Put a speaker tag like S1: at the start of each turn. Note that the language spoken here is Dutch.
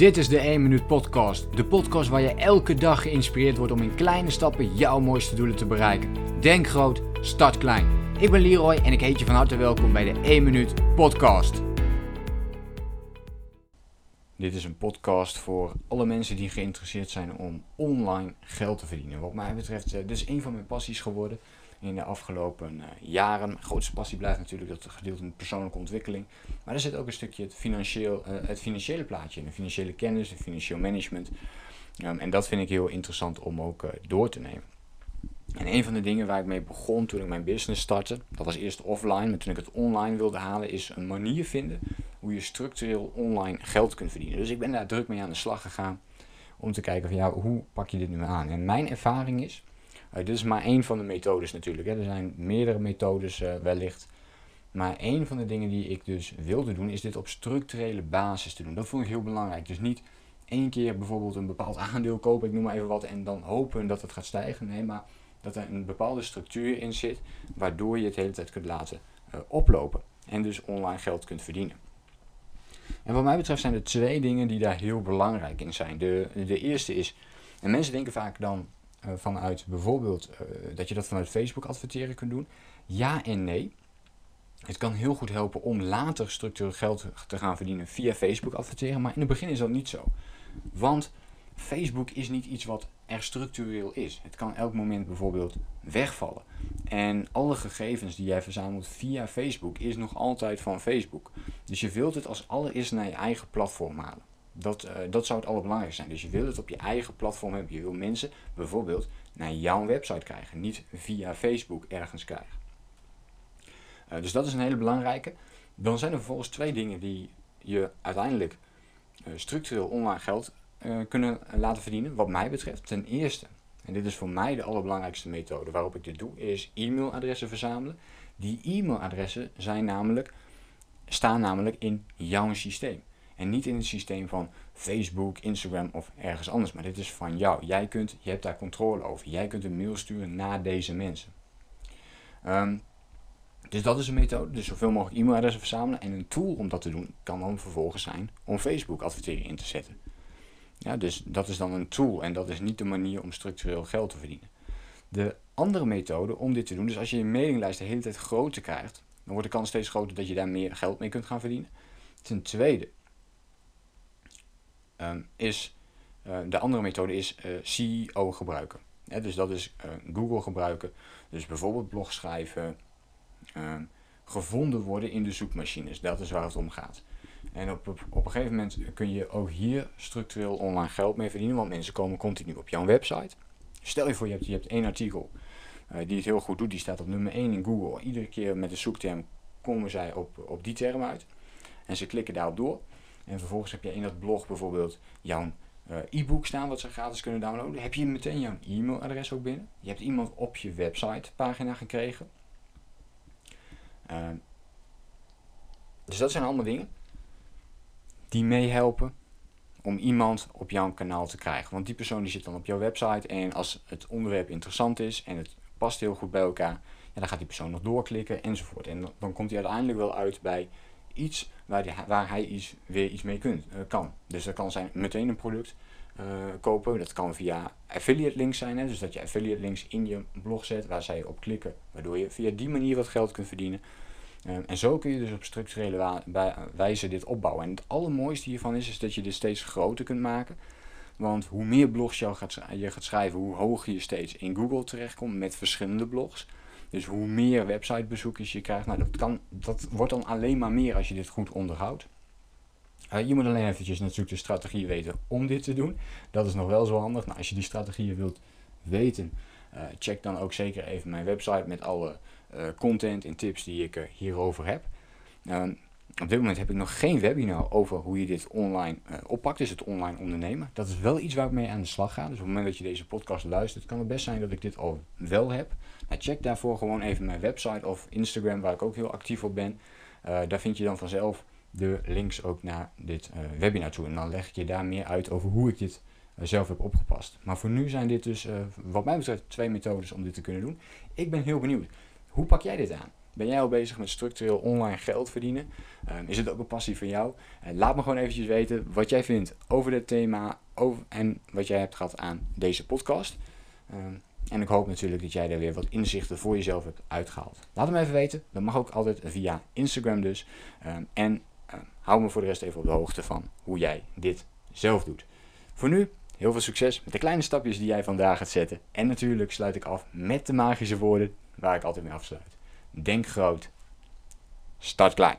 S1: Dit is de 1 Minuut Podcast. De podcast waar je elke dag geïnspireerd wordt om in kleine stappen jouw mooiste doelen te bereiken. Denk groot, start klein. Ik ben Leroy en ik heet je van harte welkom bij de 1 Minuut Podcast. Dit is een podcast voor alle mensen die geïnteresseerd zijn om online geld te verdienen. Wat mij betreft, eh, dit is een van mijn passies geworden in de afgelopen eh, jaren. Mijn grootste passie blijft natuurlijk dat gedeelte in persoonlijke ontwikkeling. Maar er zit ook een stukje het, financieel, uh, het financiële plaatje in. De financiële kennis, het financieel management. Um, en dat vind ik heel interessant om ook uh, door te nemen. En een van de dingen waar ik mee begon toen ik mijn business startte, dat was eerst offline, maar toen ik het online wilde halen, is een manier vinden hoe je structureel online geld kunt verdienen. Dus ik ben daar druk mee aan de slag gegaan om te kijken van ja, hoe pak je dit nu aan? En mijn ervaring is dit is maar één van de methodes natuurlijk. Hè. Er zijn meerdere methodes uh, wellicht. Maar één van de dingen die ik dus wilde doen, is dit op structurele basis te doen. Dat vond ik heel belangrijk. Dus niet één keer bijvoorbeeld een bepaald aandeel kopen, ik noem maar even wat, en dan hopen dat het gaat stijgen. Nee, maar dat er een bepaalde structuur in zit, waardoor je het hele tijd kunt laten uh, oplopen. En dus online geld kunt verdienen. En wat mij betreft zijn er twee dingen die daar heel belangrijk in zijn. De, de eerste is, en mensen denken vaak dan, vanuit bijvoorbeeld uh, dat je dat vanuit Facebook adverteren kunt doen? Ja en nee. Het kan heel goed helpen om later structureel geld te gaan verdienen via Facebook adverteren, maar in het begin is dat niet zo. Want Facebook is niet iets wat er structureel is. Het kan elk moment bijvoorbeeld wegvallen. En alle gegevens die jij verzamelt via Facebook is nog altijd van Facebook. Dus je wilt het als allereerst naar je eigen platform halen. Dat, uh, dat zou het allerbelangrijkste zijn. Dus je wil het op je eigen platform hebben. Je wil mensen bijvoorbeeld naar jouw website krijgen, niet via Facebook ergens krijgen. Uh, dus dat is een hele belangrijke. Dan zijn er vervolgens twee dingen die je uiteindelijk uh, structureel online geld kunnen laten verdienen, wat mij betreft. Ten eerste, en dit is voor mij de allerbelangrijkste methode waarop ik dit doe, is e-mailadressen verzamelen. Die e-mailadressen zijn namelijk, staan namelijk in jouw systeem. En niet in het systeem van Facebook, Instagram of ergens anders. Maar dit is van jou. Jij kunt, je hebt daar controle over. Jij kunt een mail sturen naar deze mensen. Um, dus dat is een methode. Dus zoveel mogelijk e-mailadressen verzamelen. En een tool om dat te doen kan dan vervolgens zijn om Facebook adverteringen in te zetten. Ja, dus dat is dan een tool en dat is niet de manier om structureel geld te verdienen. De andere methode om dit te doen, dus als je je mailinglijst de hele tijd groter krijgt, dan wordt de kans steeds groter dat je daar meer geld mee kunt gaan verdienen. Ten tweede, um, is uh, de andere methode is uh, CEO gebruiken. Dus dat is uh, Google gebruiken. Dus bijvoorbeeld blog schrijven, ehm, gevonden worden in de zoekmachines. Dat is waar het om gaat. En op, op, op, een gegeven moment kun je ook hier structureel online geld mee verdienen, want mensen komen continu op jouw website. Stel je voor, je hebt, je hebt één artikel die het heel goed doet, die staat op nummer 1 in Google. Iedere keer met de zoekterm komen zij op, op die term uit. En ze klikken daarop door. En vervolgens heb je in dat blog bijvoorbeeld jouw uh, e-book staan wat ze gratis kunnen downloaden. Heb je meteen jouw e-mailadres ook binnen. Je hebt iemand op je website pagina gekregen. Uh, dus dat zijn allemaal dingen die meehelpen om iemand op jouw kanaal te krijgen. Want die persoon die zit dan op jouw website en als het onderwerp interessant is en het past heel goed bij elkaar, ja, dan gaat die persoon nog doorklikken enzovoort. En dan komt hij uiteindelijk wel uit bij iets waar, waar hij weer iets mee kunt, uh, kan. Dus dat kan zijn meteen een product uh, kopen. Dat kan via affiliate links zijn. Hè? Dus dat je affiliate links in je blog zet waar zij op klikken. Waardoor je via die manier wat geld kunt verdienen. Uh, en zo kun je dus op structurele wijze dit opbouwen. En het allermooiste hiervan is, is dat je dit steeds groter kunt maken. Want hoe meer blogs gaat, je gaat schrijven, hoe hoger je steeds in Google terechtkomt met verschillende blogs. Dus hoe meer websitebezoekers je krijgt, nou dat, kan, dat wordt dan alleen maar meer als je dit goed onderhoudt. Je moet alleen eventjes natuurlijk de strategie weten om dit te doen. Dat is nog wel zo handig. Nou, als je die strategieën wilt weten, uh, check dan ook zeker even mijn website met alle uh, content en tips die ik hierover heb. Ehm, op dit moment heb ik nog geen webinar over hoe je dit online oppakt, dus het online ondernemen. Dat is wel iets waar ik mee aan de slag ga. Dus op het moment dat je deze podcast luistert, kan het best zijn dat ik dit al wel heb. Check daarvoor gewoon even mijn website of Instagram, waar ik ook heel actief op ben. Uh, daar vind je dan vanzelf de links ook naar dit uh, webinar toe. En dan leg ik je daar meer uit over hoe ik dit zelf heb opgepast. Maar voor nu zijn dit dus, wat mij betreft, twee methodes om dit te kunnen doen. Ik ben heel benieuwd. Hoe pak jij dit aan? Ben jij al bezig met structureel online geld verdienen? Ehm, is het ook een passie van jou? Laat me gewoon eventjes weten wat jij vindt over dit thema en wat jij hebt gehad aan deze podcast. Ehm, en ik hoop natuurlijk dat jij er weer wat inzichten voor jezelf hebt uitgehaald. Laat me even weten. Dat mag ook altijd via Instagram dus. Um, en hou me voor de rest even op de hoogte van hoe jij dit zelf doet. Voor nu heel veel succes met de kleine stapjes die jij vandaag gaat zetten. En natuurlijk sluit ik af met de magische woorden waar ik altijd mee afsluit. Denk groot. Start klein.